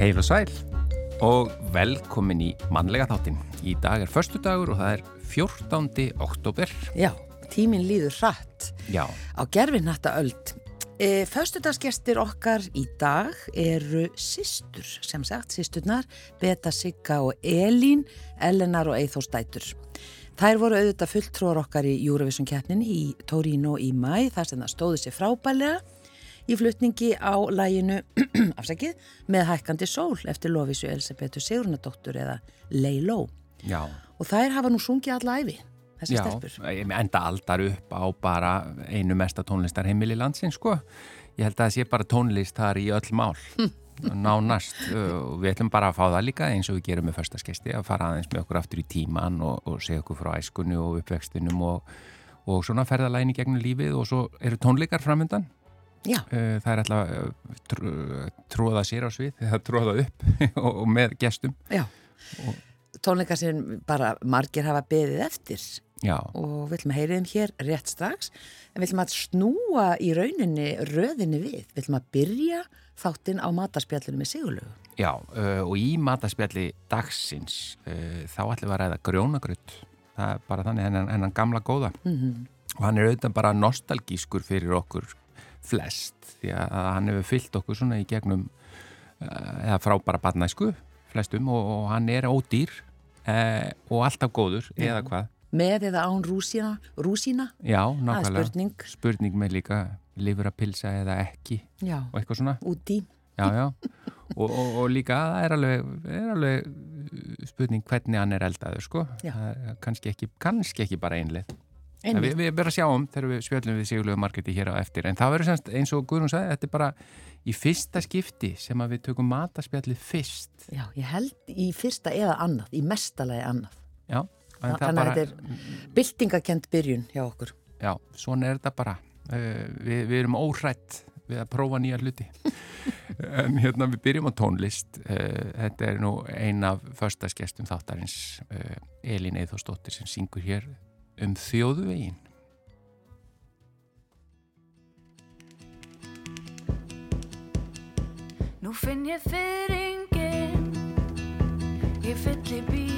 Heil og sæl og velkomin í mannlega þáttin. Í dag er förstu dagur og það er 14. oktober. Já, tíminn líður hratt Já, á gerfinnatta öld. E, Föstudagsgestir okkar í dag eru systur, sem sagt, systurnar, Beta, Sigga og Elín, Elenar og Eithós dætur. Þær voru auðvitað fulltrúar okkar í Eurovision keppnin í Torino í mæ, þar sem það stóði sér frábælega í flutningi á læginu, afsakið, með hækkandi sól eftir Lovísu Elisabetu Sigrunadóttur eða Leiló. já, Og þær hafa nú sungið alla æfi, þessi já. stelpur. Enda aldar upp á bara einu mesta tónlistarheimili landsins, sko. Ég held að það sé bara tónlist þar í öll mál. Nánast. Og Við ætlum bara að fá það líka eins og við gerum með förstaskesti að fara aðeins með okkur aftur í tíman og, og segja okkur frá æskunni og uppvextinum og, og svona ferðalæni gegnum lífið og svo eru tónleikar framöndan. Já, Uh, Það er alltaf uh, trú- tróða sér á svið, það tróða upp og, og með gestum. já. Tónleika sem bara margir hafa beðið eftir Já, og við ætlum að heyra þeim hér rétt strax en við ætlum að snúa í rauninni röðinni við. Við ætlum að byrja þáttinn á matarspjallinu með Sigurlögu. já uh, og í mataspjalli dagsins þá ætlum við að ræða grjónagröð. Það er bara þannig hennan, gamla góða. Mm Og hann er auðvitað bara nostalgískur fyrir okkur flest því að hann hefur fyllt okkur svona í gegnum uh, eða frá bara barnæsku flestum og, og hann er ódýr uh, og alltaf góður eða hvað. Með eða án rúsína, rúsína Já, nákvæmlega. spurning. spurning með líka lifur að pilsa eða ekki Já, og eitthvað svona úti. já, já. Og, og, og líka það er alveg, er alveg spurning hvernig hann er eldaður sko. Kannski ekki, kannski ekki bara einlið Við, við bara sjáum þegar við spjöldum við Sigurlegu Margeti hér á eftir. En það verður semst eins og Guðrún sagði þetta er bara í fyrsta skipti sem að við tökum mataspjallið fyrst. Já, ég held í fyrsta eða annað, í mestalagi annað. já, það Þannig að bara þetta er byltingakent byrjun hjá okkur. já, svona er þetta bara. Uh, við, við erum óhrætt við að prófa nýja hluti. En hérna við byrjum á tónlist. Uh, þetta er nú ein af förstaskestum þáttarins uh, Elín Eithósdóttir sem syngur hér um þjóðuvegin Nú finn ég fyrringin Ég fylli bílinn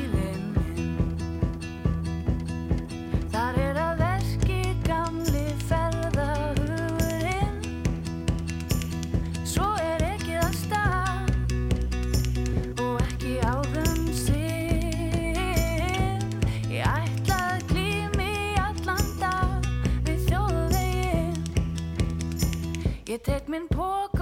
Ég tek minn pók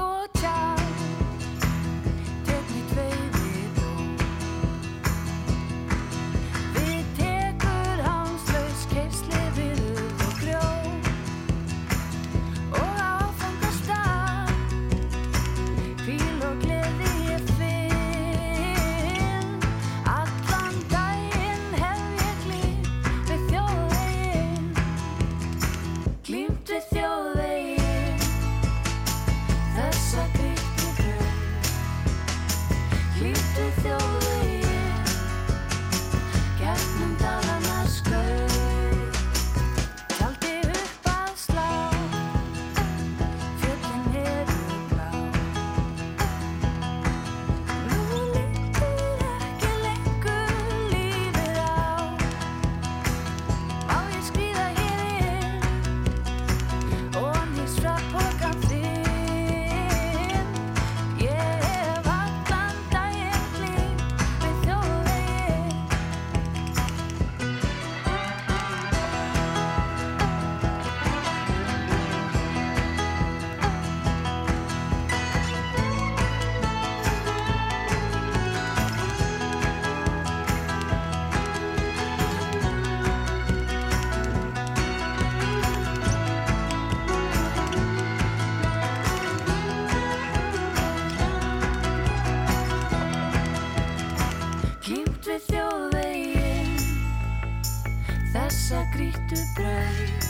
Þessa grýttu brauð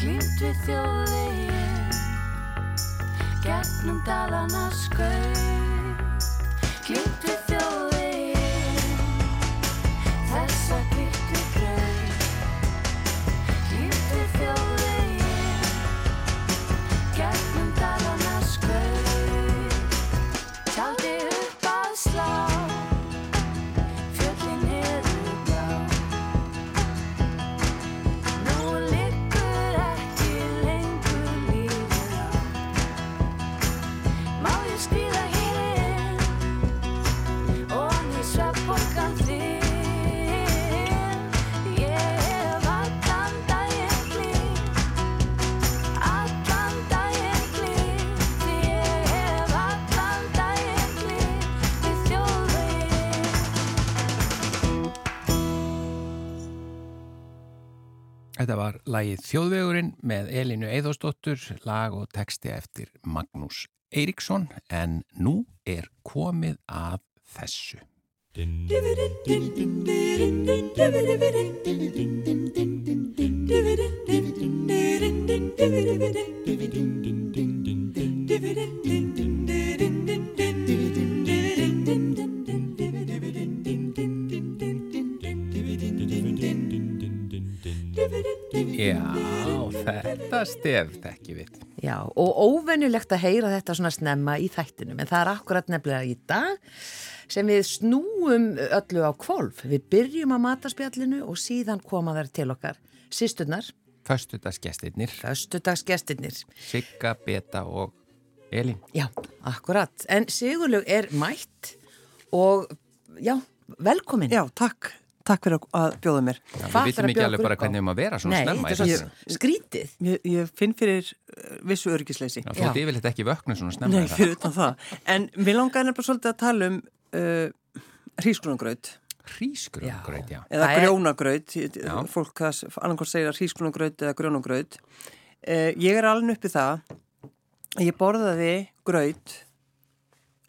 Glýmt við þjóðveginn Gegnum dalana skaut. Glýmt við lagið Þjóðvegurinn með Elinu Eidósdóttur, lag og texti eftir Magnús Eiríksson en nú er komið að þessu. Já, þetta stef þekki við. Já, og óvenjulegt að heyra þetta svona snemma í þættinum, en það er akkurat nefnilega í dag sem við snúum öllu á kvolf. Við byrjum á mataspjallinu og síðan koma þær til okkar. Sisturnar, Föstudagsgestirnir, föstudagsgestirnir. Sigga, Beta og Elin. Já, akkurat. En Sigurlaug er mætt og já, velkomin. Já, takk. Takk fyrir að bjóða mér. Já, Hvað við vitum ekki alveg bara hvernig við erum að vera svona Nei, snemma. þetta í er skrítið. Ég, ég finn fyrir uh, vissu örgisleysi. Já, þú ert Já. yfirleitt ekki vöknu svona snemma. Nei, það? fyrir utan það. En við langaði nefnilega svolítið að tala um uh, hrísgrunangraut Hrísgrungraut, já. eða Það er- grjónagraut. Já. Fólk annarkvæmt segir að hrísgrunangraut eða grjónagraut. Uh, ég er alveg uppi það að ég borðaði graut,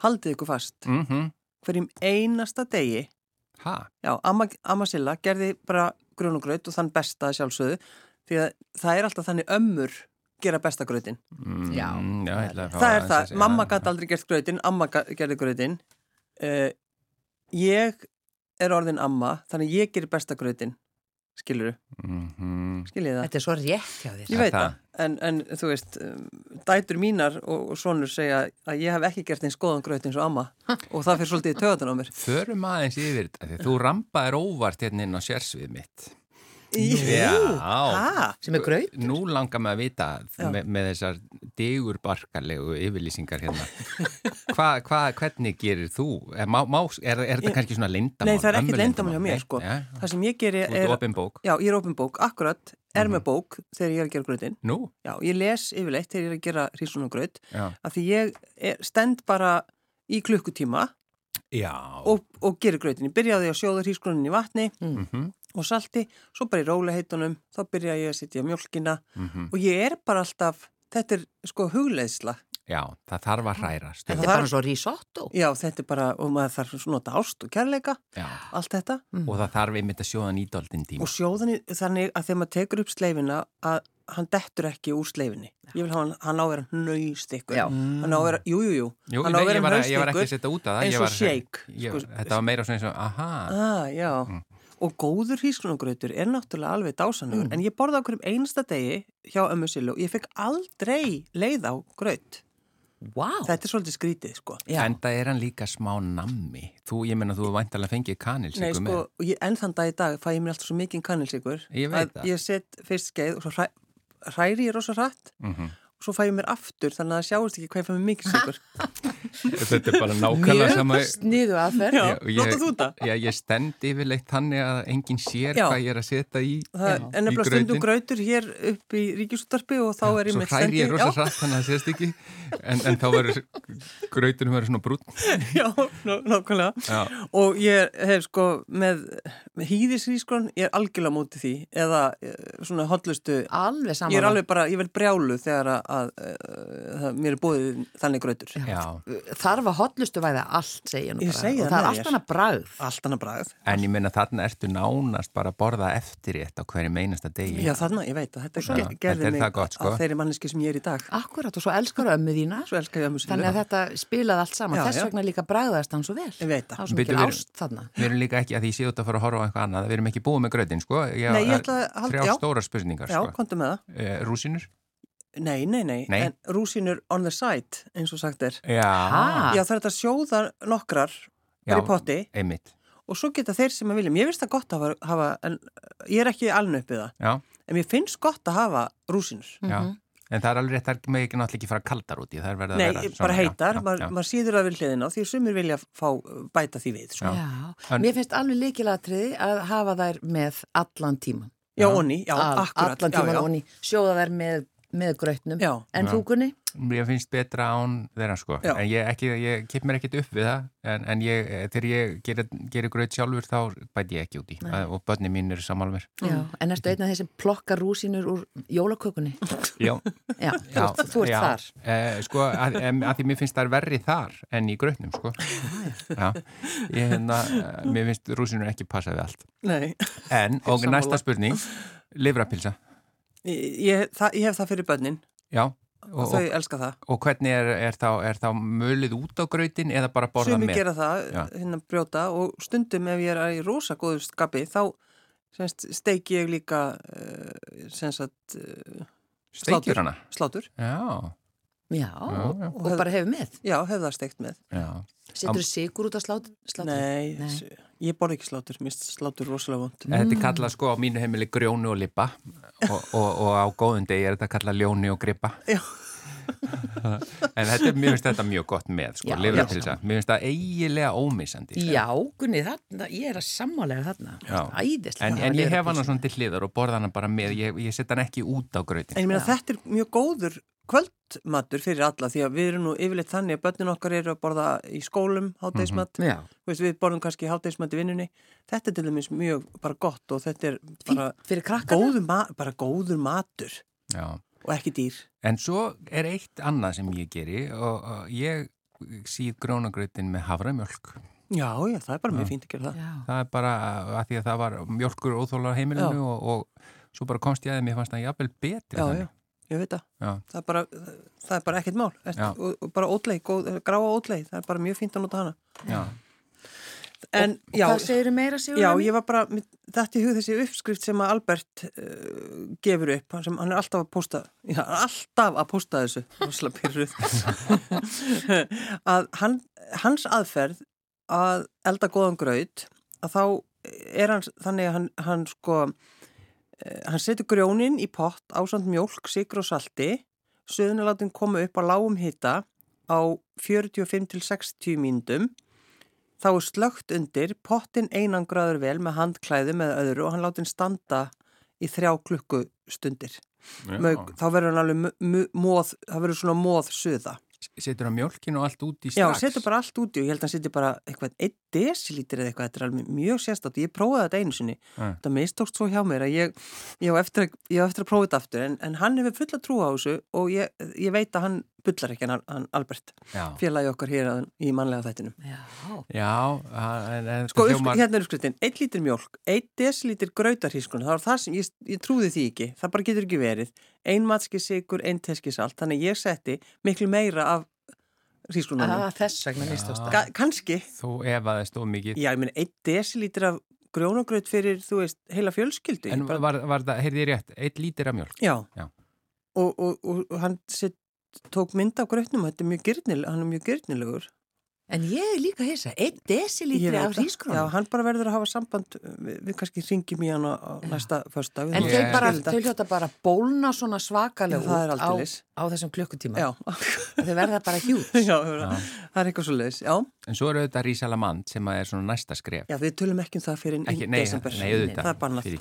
haldið ykkur fast, Mm hverjum einasta degi Ha? Já, amma, amma Silla gerði bara grjónugraut og þann besta að sjálfsögðu því að það er alltaf þannig ömmur gera besta grautin. Mm, Já. já ég ætla að fá Það er það, segja mamma gæti aldrei gert grautin, amma gerði grautin. Uh, ég er orðin amma, þannig ég gerir besta grautin, skilur Mhm. skiljið það? Þetta er svo rétt hjá þér. Ég veit það? það, en, en þú veist, um, dætur mínar og, og sonur segja að ég hef ekki gert eins góðan graut eins og amma og það fyrir svolítið töðan á mér. Förum aðeins yfir þetta, því þú rampaðir óvart hérna inn á sérsvið mitt. Já, Sem er graut. nú langar maður að vita Já. með, með þessar digurbarkalegu yfirlýsingar hérna. Hva, hva, hvernig gerir þú? Er, má, má, er, er þetta Ég- kannski svona lindamál? Nei, það er ekkert ömmu leyndarmál hjá mér, sko. Já, Það sem ég geri þú ert er, já, ég er opin bók, akkurat, er Mhm. með bók þegar ég er að gera grautin. Nú, Já, ég les yfirleitt þegar ég er að gera hrísunagraut já. af því ég er, stend bara í klukkutíma Já. og, og gerir grautin. Ég byrjaði að sjóða hrísgrunin í vatni Mhm, og salti, svo bara í róliheitunum, þá byrjaði ég að setja mjölkina mhm. og ég er bara alltaf, þetta er sko hugleiðsla. Já, það þarf að hræra. Þetta er bara svo risotto. Já, þetta er bara, og maður þarf að nota ást og kærleika, Já. allt þetta. Og það þarf einmitt að sjóða nýdaldin tíma. Og sjóðan þannig að þegar maður tekur upp sleifina að hann dettur ekki úr sleifinni. Ég vil hafa hann, hann á að vera nöýst ykkur. Já. Hann á að vera, jú, jú, jú. Jú, hann á nei, að vera ég, var, ég var hnausþykkur. ekki að setja út af það. eins og shake, sko. þetta var meira svona eins og, aha. Ah, já. Mm. Og góður hrísgrunograutur er náttúrulega alveg dásanlegur. En ég borða okkur um einasta degi hjá ömmu Silu og ég fekk aldrei leið á graut. Vá. Þetta er svolítið skrítið, sko. Já. En það er hann líka smá nammi. Þú, ég menna, þú væntalega fengið kanilsiku Nei, sko, ég, enn þann dag í dag fæ ég mér alltaf svo mikið kanilsikur. Ég veit að það. Ég set fyrst skeið og svo hræ, hræri ég rosa hratt Mm og svo fæ ég mér aftur þannig að það sjáist ekki hvað ég fæ mér mikið sigur. Þetta er bara nákvæmlega sama. Mjög sniðu aðferð. Já, þetta? Já, ég stend yfirleitt þannig að enginn sér Já. hvað ég er að setja í. Það í nefnilega stundum grautur hér upp í ríkisúttarpi og þá er ég Svo með hræri ég rosa Já, hratt þannig að það sést ekki. En, en þá verður grautunum verður svona brún. já, ná- nákvæmlega. Já. Og ég hef sko með, með hýðisrískron, ég er algjörlega móti því eða eh, svona hotlustu, Alveg saman. ég er alveg bara, ég vel brjálu þegar að, að, að, mér er búið þannig. Já. Þarf að hotlustu væða allt, segja nú bara. og það er allt annað bragð. Allt annað bragð. En ég menna þarna ertu nánast bara að borða eftir á hverju meinasta degi. Já, þarna, ég veit að þetta Já, ge- þetta gerði er mig gott, sko. að þeirri manneski sem ég er í dag. Akkurat og svo elskar ömmu þína. Svo elskar ég að musinu. Þannig að þetta spilaði allt saman. Já, Þess já. vegna líka bragðast hann svo vel. Ég veit það. Það var svo Bíddu, mikil við- ást þarna. Við erum líka ekki að því séu út að fara að horfa á eitthvað annað. Nei, ég að já. Já. Eh? Nei, nei, nei, en rúsinur on the side, eins og sagt er. Já. Ha? Já, það er þetta að sjóða nokkrar Já, í potti Einmitt. og svo geta þeir sem að vilja. Mér finnst það gott að hafa, en ég er ekki alveg uppið það, Já, en mér finnst gott að hafa rúsinur. já. Mhm. En það er alveg rétt, það er með ekki náttúrulega ekki fara kaldar út í. Það er verið að Nei, vera bara heitar, já, maður já. mað síður það við hliðina á því að sumir vilja fá bæta því við. Sko. Já. En- Mér finnst alveg líkilatriði að hafa þær með allan tíman. Já, onni, já, akkurat. Allan já, tíman já. onni. Sjóða þær með með grautnum. Já. En Já. þú Gunni? Mér finnst betra án þeirra sko Já. en ég, ekki, ég kipp mér ekkert upp við það en, en ég, þegar ég gerir, gerir gröð sjálfur þá bæti ég ekki út í Nei. og börni mín eru sammála mér Já. En erstu einn af þeir sem plokkar rúsinur úr jólakökunni? Já, Já, þú, ert- þú ert já. þar. Eh, sko, að, að því mér finnst það verri þar en í grötnum sko já, ég hérna eh, mér finnst rúsinur ekki passa við allt Nei, en, og næsta spurning livrapilsa, ég, ég, það, ég hef það fyrir börnin já og, og, þau og, elska það. og hvernig er, er, þá, er þá mölið út á grötin eða bara borða Sumi með gera það, Já. hérna brjóta og stundum ef ég er í rosa góðu skapi þá semst, steiki ég líka semst að uh, steikjur hana slátur. já, Já, Já, já. og bara hefur með. Já, hef það steikt með. já Setur þú sigur út á slát- slátur? Nei, Nei. ég borð ekki slátur, mist slátur rosalega vond. Þetta er kallað sko á mínu heimili grjónu og lipa og, og, og á góðum degi er þetta kallað ljóni og gripa Já. en þetta, er- mér finnst þetta mjög gott með sko, lifrapilsa, mér finnst það eiginlega ómissandi Já, Gunni, þarna, ég er að sammálega þarna. Já. Æðislega. en, en ég hef hana svona til hliðar og borða hana bara með ég, ég set hann ekki út á En grötin ég meina þetta er mjög góður kvöldmatur fyrir alla því að við erum nú yfirleitt þannig að börnin okkar eru að borða í skólum hátegismat, Já, mm veist, við borðum kannski hátegismat í vinnunni. Þetta er til dæmis mjög bara gott og þetta er bara góður, ma bara góður matur Já. og ekki dýr. en svo er eitt annað sem ég geri og, og ég síð grónagrötin með havramjölk Já, já, það er bara mjög fínt að gera það. Já. það er bara að því að það var mjölkur óþólar heimilinu og, og svo bara komst ég að mér fannst það jafnvel betri já, ég veit það. Það er bara, það er bara ekkert mál. Og, og bara ótleik, góð, gráa ótleik, það er bara mjög fínt að nota hana. Já. En, og já, hvað segir meira, Sigur? Já, ég var bara, þetta í hug þessi uppskrift sem að Albert uh, gefur upp, hann sem hann er alltaf að posta, já, alltaf að posta þessu, að hann, hans aðferð að elda góðan graut, að þá er hann þannig að hann, hann sko, uh, hann setur grjónin í pott á samt mjólk, sigur og salti, söðunaláttinn koma upp á lágum hita á 45 til 60 mínútum, Þá er slögt undir, pottin einangraður vel með handklæðu með öðru og hann láti hann standa í þrjá klukkustundir. Þá verður hann alveg móð, það verður svona móð suða. Setur hann mjölkinu og allt út í Já, strax setur bara allt úti og ég held að hann setur bara eitthvað 1 desilítir eða eitthvað, þetta er alveg mjög sérstátt. Ég prófaði þetta einu sinni, Ja. þetta mistókst svo hjá mér að ég, ég, á eftir, að- ég á eftir að prófa þetta aftur en, en hann hefur fulla trú á þessu og ég, ég veit að hann bullar ekki hann, hann Albert, Já, félagi okkar hér að- í mannlega þættinum. Já, Já en, en Sko, þetta upp, hljómar- hérna er uppskriftin, 1 lítir mjölk, 1 desilítir grautarhískun, það var það sem, ég, ég trúði því ekki, það bara getur ekki verið, ein matski sigur, ein teski salt, þannig ég setti miklu meira af hískununum. ah, þess vegna mistóst það. Kanski, Þú efaðist of mikið já, ég meina, 1 desilítir af grjónagraut fyrir, þú veist, heila fjölskyldu. En bara, var, var það, heyrði ég rétt, eitt lítir af mjölk já. Já. Og, og, og, og hann set, tók mynd af grautnum, þetta er mjög gyrnil, hann er mjög gyrnilegur. En ég er líka hissa, einn Ég desilítri af það. Já, hann bara verður að hafa samband, við, við kannski ringjum í hann á, á næsta föstudag. En Ég- þau bara, þetta. þau hljóta bara bólna svona Já, er út á, á þessum klukkutíma. Já, Þau verða bara hjút. já, það er eitthvað svo leiðis, já. En svo eru auðvitað Rísalamand sem að er svona næsta skref Já, við tölum ekki um það fyrir Ekki, í nei, desember. nei, auðvitað, Það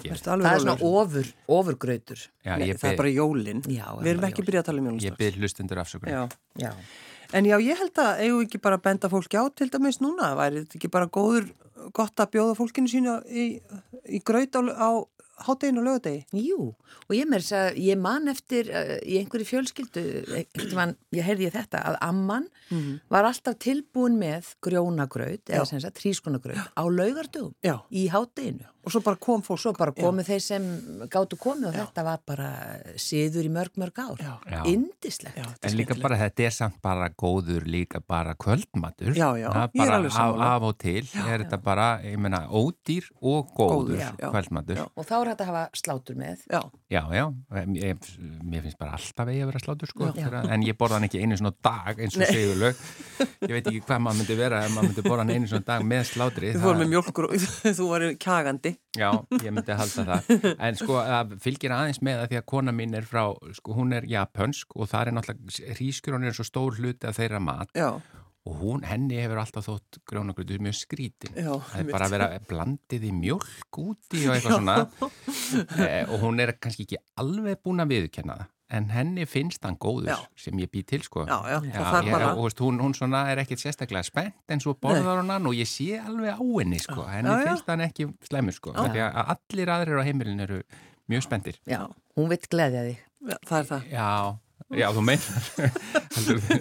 er. Vertu alveg Það er svona ofur, ofurgrautur. Já, Nei, ég það er bara jólin. Já, Við erum bara ekki byrjað að tala um ég jólastrax. En já, ég held að eigum ekki bara að benda fólki á til dæmis núna. Væri þetta ekki bara góður, gott að bjóða fólkinu sína í, í graut á, á hátteginu og lögadegi? Jú, og ég mér að ég man eftir uh, í einhverju fjölskyldu, mann, ég heyrði ég þetta, að amman var alltaf tilbúin með grjónagraut, eða sem sagt hrískunagraut, á laugardögum Já, í hátteginu. Og svo bara kom fólk. Svo bara komu þeir sem gáttu komið og Já. þetta var bara siður í mörg, mörg ár. Já. Já. Indislegt. Já, En líka bara þetta er samt bara góður líka bara kvöldmatur Já, já, Það ég bara af, af og til er þetta bara, ég meina, ódýr og góður Góður, já. kvöldmatur Já. Já, Og þá er þetta að hafa slátur með. Já, já, ég, mér finnst bara alltaf að vera slátur sko, Já. en ég borða hann ekki einu svona dag eins og Nei. segulög Ég veit ekki hvað maður myndi vera ef maður myndi borða hann einu svona dag með slátri þú fórum með mjölkur og þú varir kagandi. Já, ég myndi halda það. En sko fylgir aðeins með að því að kona mín er frá, sko hún er japansk og það er náttúrulega, hrísgrjón er svo stór hluti af þeirra mat Já, og hún, henni hefur alltaf þótt grjónagrötu mjög skrítin Já, það er bara að vera blandið í mjölk úti og eitthvað svona. E, og hún er kannski ekki alveg búin að viðkenna það en henni finnst hann góður Já. sem ég bý til sko Já, já, ég, og veist, hún, hún svona er ekkit sérstaklega spennt en svo borðar hún hann og ég sé alveg á henni sko, henni Já, já. finnst hann ekki slemur sko, því að allir aðrir á heimilin eru mjög spenntir Já, hún vill gleðja þig. Já, það er það. Já, já, þú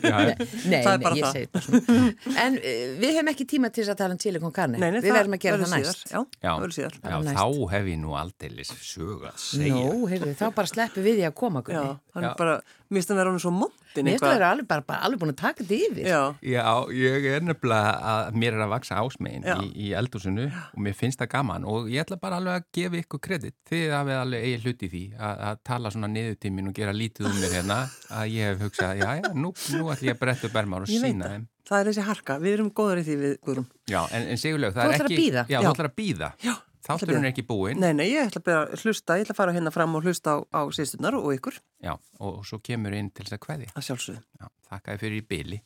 já, Nei, nei, ég það. segi svona. En uh, við hefum ekki tíma til þess að tala um. Nei, nei, við verðum að gera verður það síðar. næst. Já, Já. það verður síðar. já, bara næst. þá hef ég nú aldeilis sög að segja Nú, heyrðu, þá bara sleppu við því að koma, Já, hann er bara, mér finnst það vera hann svo montin Mér finnst að vera alveg, bara, bara, alveg búin að taka þetta yfir. Já, Já, ég er nefnilega að mér er að vaksa ásmegin í, í eldúsinu og mér finnst það gaman og ég ætla bara alveg að gefa ykkur kredit. Þið hafið alveg eigi hluti í því að, að tala svona niðurtímin og gera lítið um mér hérna að ég hef hugsað, já, já, nú, nú ætla ég að bretta upp ermar og sína það. þeim. Það er þessi harka, við erum góðar í því við Guðrum. Já, en, en sigurleg, Þátturinn er ekki búinn. Nei, nei, ég ætla bara að hlusta, ég ætla að fara hérna fram og hlusta á, á sýstunar og ykkur. Já, og, svo kemur inn til þess að kveði að sjálfsögðu. Já, þakka þið fyrir í byli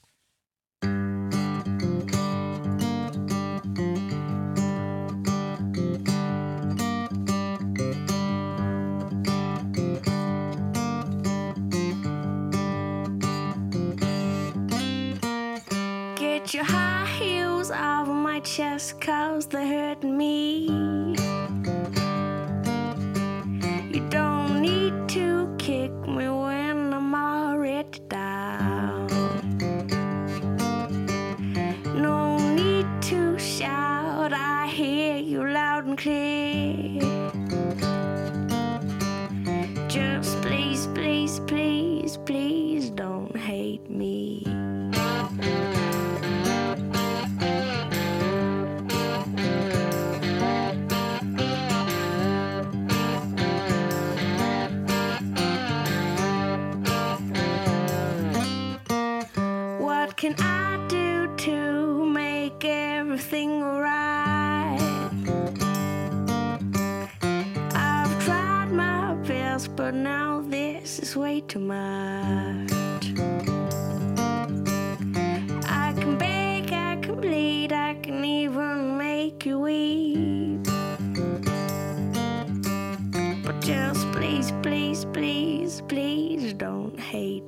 chest, cause they hurt me. You don't need to kick me when I'm already down. No need to shout, I hear you loud and clear. Can I do to make everything alright? I've tried my best, but now this is way too much. I can beg, I can bleed, I can even make you weep. But just please, please, please, please don't hate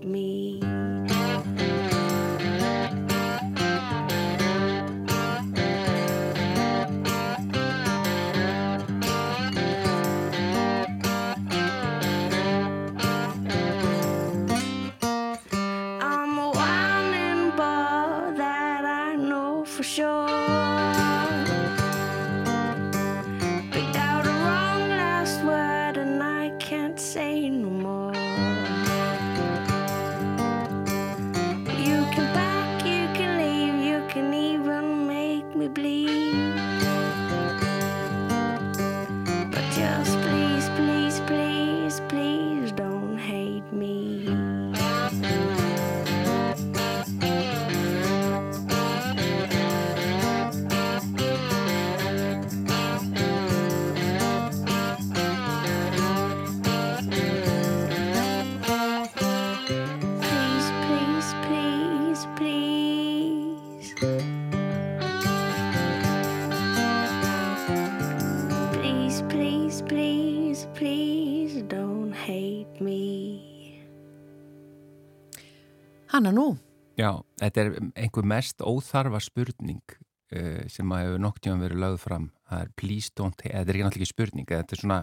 Hanna nú, Já, þetta er einhver mest óþarfa spurning uh, sem að hefur nokk tíma verið lögð fram. Það er please don't, þetta er ekki náttúrulega spurning, þetta er svona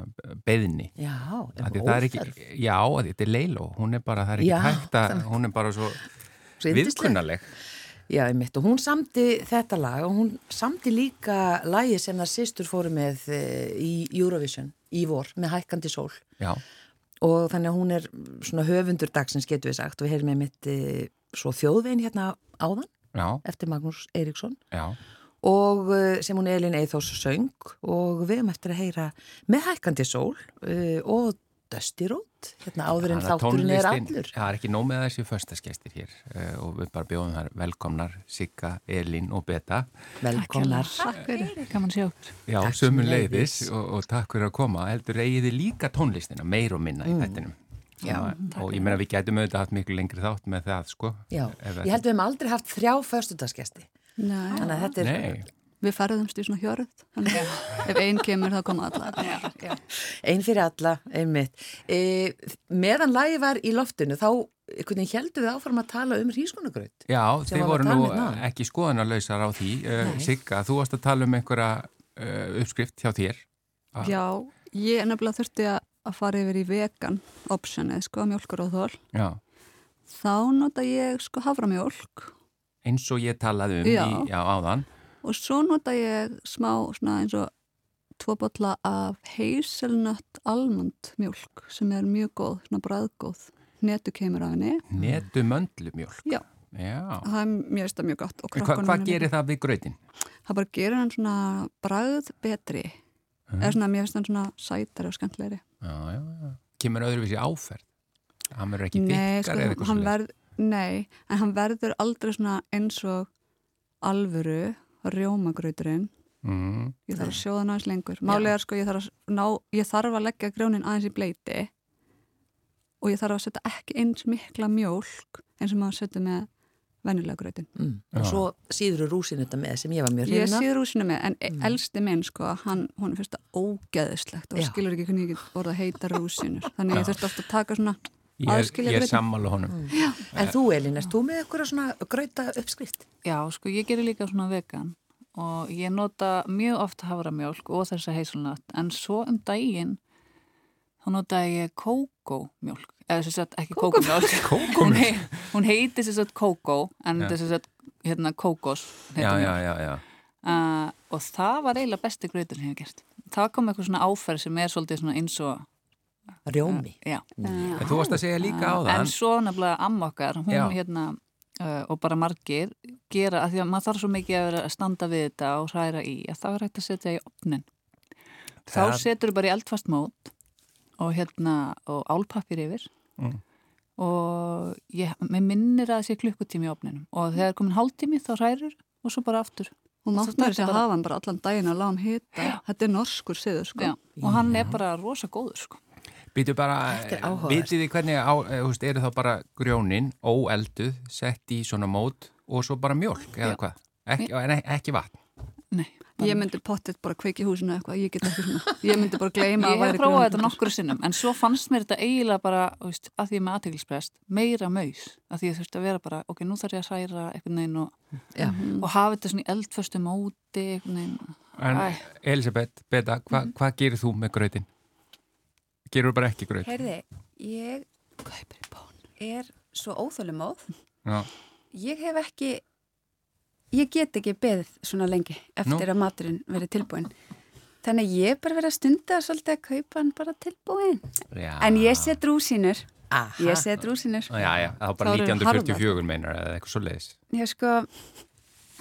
beðni. já, Af er það er ekki, já, þetta er leiló, hún er bara, það er ekki Já, hægt að, hún er bara svo viðkunnaleg. Já, einmitt, og hún samti þetta lag og hún samti líka lagi sem það sýstur fóru með eh, í Eurovision í vor með hækkandi sól Já, og þannig að hún er svona höfundur dagsins getur við sagt. Og við heyrim einmitt e, svo þjóðvein hérna áðan já, eftir Magnús Eiríksson. Já, og eh, sem hún Elin Eithós söng. Og við erum eftir að heyra með hækkandi sól e, og Dusty Road hérna áður en þátturinn er allur Já, það er ekki nóg með þessi föstaskestir hér uh, og við bara bjóðum þar velkomnar Sigga, Elín og Beta. velkomnar Takk fyrir, gaman að sjá okkur. Já, Takk sömu sömuleiðis. leiðis og, og takk fyrir að koma. Heldur eigiði líka tónlistina, meir og minna í þættinum. Mm. Já, og ég meina við gætum auðvitað haft miklu lengri þátt með það, sko. Já, ég held við hefum aldrei haft þrjá föstudagsgesti Nei. þannig að þetta er Nei, við ferðumst í svona hjörð þannig að ef einn kemur þá koma allar Já, já. Einn fyrir alla, einmitt. E, meðan lagi var í loftinu, þá heldur við áfram að tala um hrískunagraut. Já, þið voru nú um ekki skoðanarlausar á því. Uh. Sigga, þú varst að tala um einhverja uh, uppskrift hjá þér. Ah. Já, ég nefnilega þurfti að að fara yfir í vegan optionið, sko, mjölkur og þól Já, þá nota ég sko havramjólk eins og ég talaði um Já. í, já, áðan. Og svo nota ég smá svona eins og tvo bolla af hazelnut almond mjólk sem er mjög góð, svona bræðgóð netu kemur af henni Netu möndlumjólk. Já. Já. það er mjög stað mjög gott Hva, hvað er gerir það við gröðin? það bara gerir hann svona bræð betri Mhm. eða svona, mér finnst hann svona sætari og skemmtlegri. Kemur öðruvísi áferð? Hann verður ekki nei, þykkar sko, eða eitthvað verð, nei, en hann verður aldrei svona eins og alvöru rjómagrauturinn Mm. ég þarf að sjóða hann aðeins lengur málega er sko, ég þarf, að ná, ég þarf að leggja grjónin aðeins í bleiti og ég þarf að setja ekki eins mikla mjólk eins og maður setja með venjulega grautin Mm. Og svo síður rúsin þetta með sem ég var mjög ég hrifin af. sé rúsinu með, en Mm. elsti minn sko, hann, hún finnst það ógeðislegt og Já. skilur ekki hvernig ég get orða að heita rúsinur þannig ég Já. þurfti ofta að taka svona Ég er, er sammála honum. En þú Elín, erst þú með eitthvað svona grauta uppskrift? Já, sko ég gerir líka svona vegan og ég nota mjög oft haframjólk og þessa heisulnött en svo um daginn þá nota ég kókómjólk eða sem sagt ekki kókómjólk. Hún, hei, hún heiti sem sagt kókó en þetta er sem sagt hérna kókós Já, já, já, já. Uh, og það var eiginlega besti grautur sem ég hef gert. Það kom eitthvað svona áferð sem er svolítið svona eins og Rjómi. já, En þú varst að segja líka á en þann. svo nefnilega amma okkar, hún Já. hérna uh, og bara margir gera, að því að maður þarf svo mikið að vera að standa við þetta og hræra í, að það er hægt að setja í opnin. Þá Það- setur þú bara í eldfast mót og hérna, og álpappir yfir Mm. og ég, mér minnir að það sé klukkutími í opninum og þegar er komin hálftími þá hrærir og svo bara aftur. hún með þess að hafa hann bara allan daginn að lága hann hita þetta er norskur siður sko Já, og hann er bara rosa góður, sko. Býtu bara, áhugavert. vitið þið hvernig á, eh, veist, eru þá bara grjónin óelduð, sett í svona mót og svo bara mjólk eða hvað? Ekki, en ek- ekki vatn. Nei, ég myndi pottitt bara kveiki húsinu eða eitthvað, ég get ekki svona ég myndi bara gleyma Ég að hef væri prófað grjónhvítur. þetta nokkru sinnum en svo fannst mér þetta eiginlega bara veist, að því ég með aðteglisprest, meira maus að því ég þurfti að vera bara, ok, nú þarf ég að hræra einhvern veginn og, og hafa þetta svona í eldföstu móti einhvern veginn En Æ. Elisabeth, Beta, hva, Mhm. hvað gerir þú með grautin? Gerur bara ekki graut? Heyrði, ég er svo óþólumóð. Já. Ég hef ekki, ég get ekki beðið svona lengi eftir Nú. að maturinn verið tilbúin. Þannig að ég er bara verið að stunda svolítið að kaupa hann bara tilbúin. Já. En ég set rúsínur, Aha. ég set rúsínur. Já, já, það var bara Þá eru 1944 meinar eða eitthvað svo leiðis. Já, sko,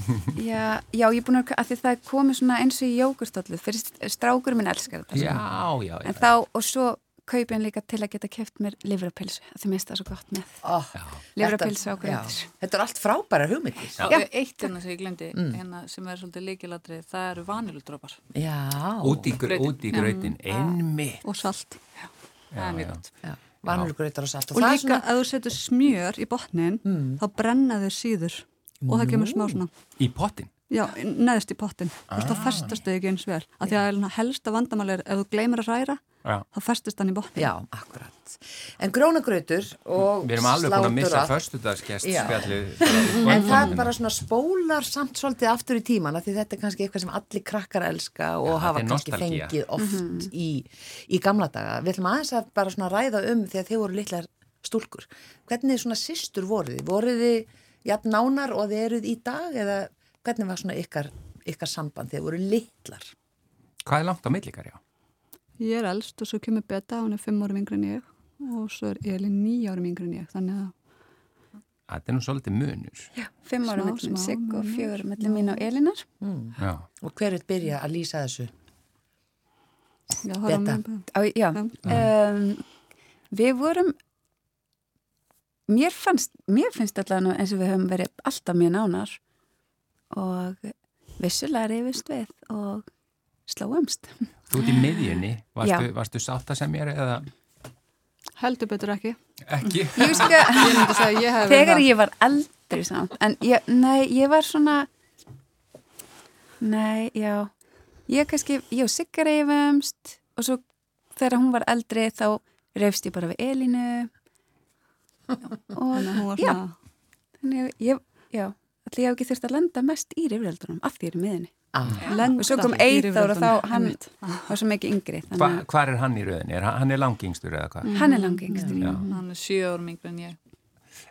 já, já, ég er búin að, að því það er komið svona eins og í jógurstollu, fyrir strákur minn elskar þetta. Já, já, já. En þá, og svo kaupi hann líka til að geta keft mér livrapilsu, að þið mista það svo gott með. Oh, Livrapilsu á gröðis. Þetta er allt frábæra hugmyndir. Eitt hérna sem ég glemdi Mm. hérna, sem er svolítið líkilatri, það eru vaniludrópar. Út í, gr Grautin. út í grautin, einmitt. og salt það er mjög gott og salt. og það líka ef þú setur smjör í botnin Mm. þá brenna þau síður og það kemur smá svona Í pottin? já, neðst í pottin þú veist, þá festast þau ekki eins vel að því að helsta vandamál er ef þú gleymir að hræra Já. þá festist hann í botnin Já, akkurat. En grónagrautur og Við erum alveg búin að missa slátur spjallið. En það bara svona spólar samt svolítið aftur í tíman af því þetta er kannski eitthvað sem allir krakkar elska og Já, hafa kannski nostalgía. fengið oft í, í gamla daga. Við ætlum aðeins að bara svona ræða um þegar þið voru litlar stúlkur. Hvernig svona systur voruð þið? Jafn nánar og þið eruð í dag eða hvernig var svona ykkar, ykkar samband þegar voru litlar? Hvað er langt á millikar, já? ég er elst og svo kemur Beta, hún er fimm árum yngri en ég og svo er Elin níu árum yngri en ég þannig að Þetta er nú svolítið munur. Já, fimm ára Smá, mellum Sigg og munur. fjögur mellum mín og Elinar. Mm. Já. Og hver er byrja að lýsa þessu? já, mjög- Á, já, Já. um, við vorum, mér fannst, mér finnst allavega eins og við höfum verið alltaf mjög nánar og vissulega reyfist við og slóumst. Þú ert í miðjunni, varstu, varstu sáttasemjari eða? Heldur betur ekki. Ekki? Ég sko, ég að ég hef þegar ég var eldri samt, en ég, nei, ég var svona, Nei, já. Ég kannski, ég og Sigga reyfumst og svo þegar hún var eldri þá reyfst ég bara við Elínu og Já. þannig að ég, já, allir ég hef ekki þurft að lenda mest í reyfreldunum af því ég er í miðinni. Ah, Og svo kom Eyþór og þá rifrildunum. hann var svo mikið yngri, Hva, þannig hvar er hann í rauðinni? Er, hann er langingstur eða hvað? að hann er langi yngstur. Já. Hann er sjö árum yngri en ég.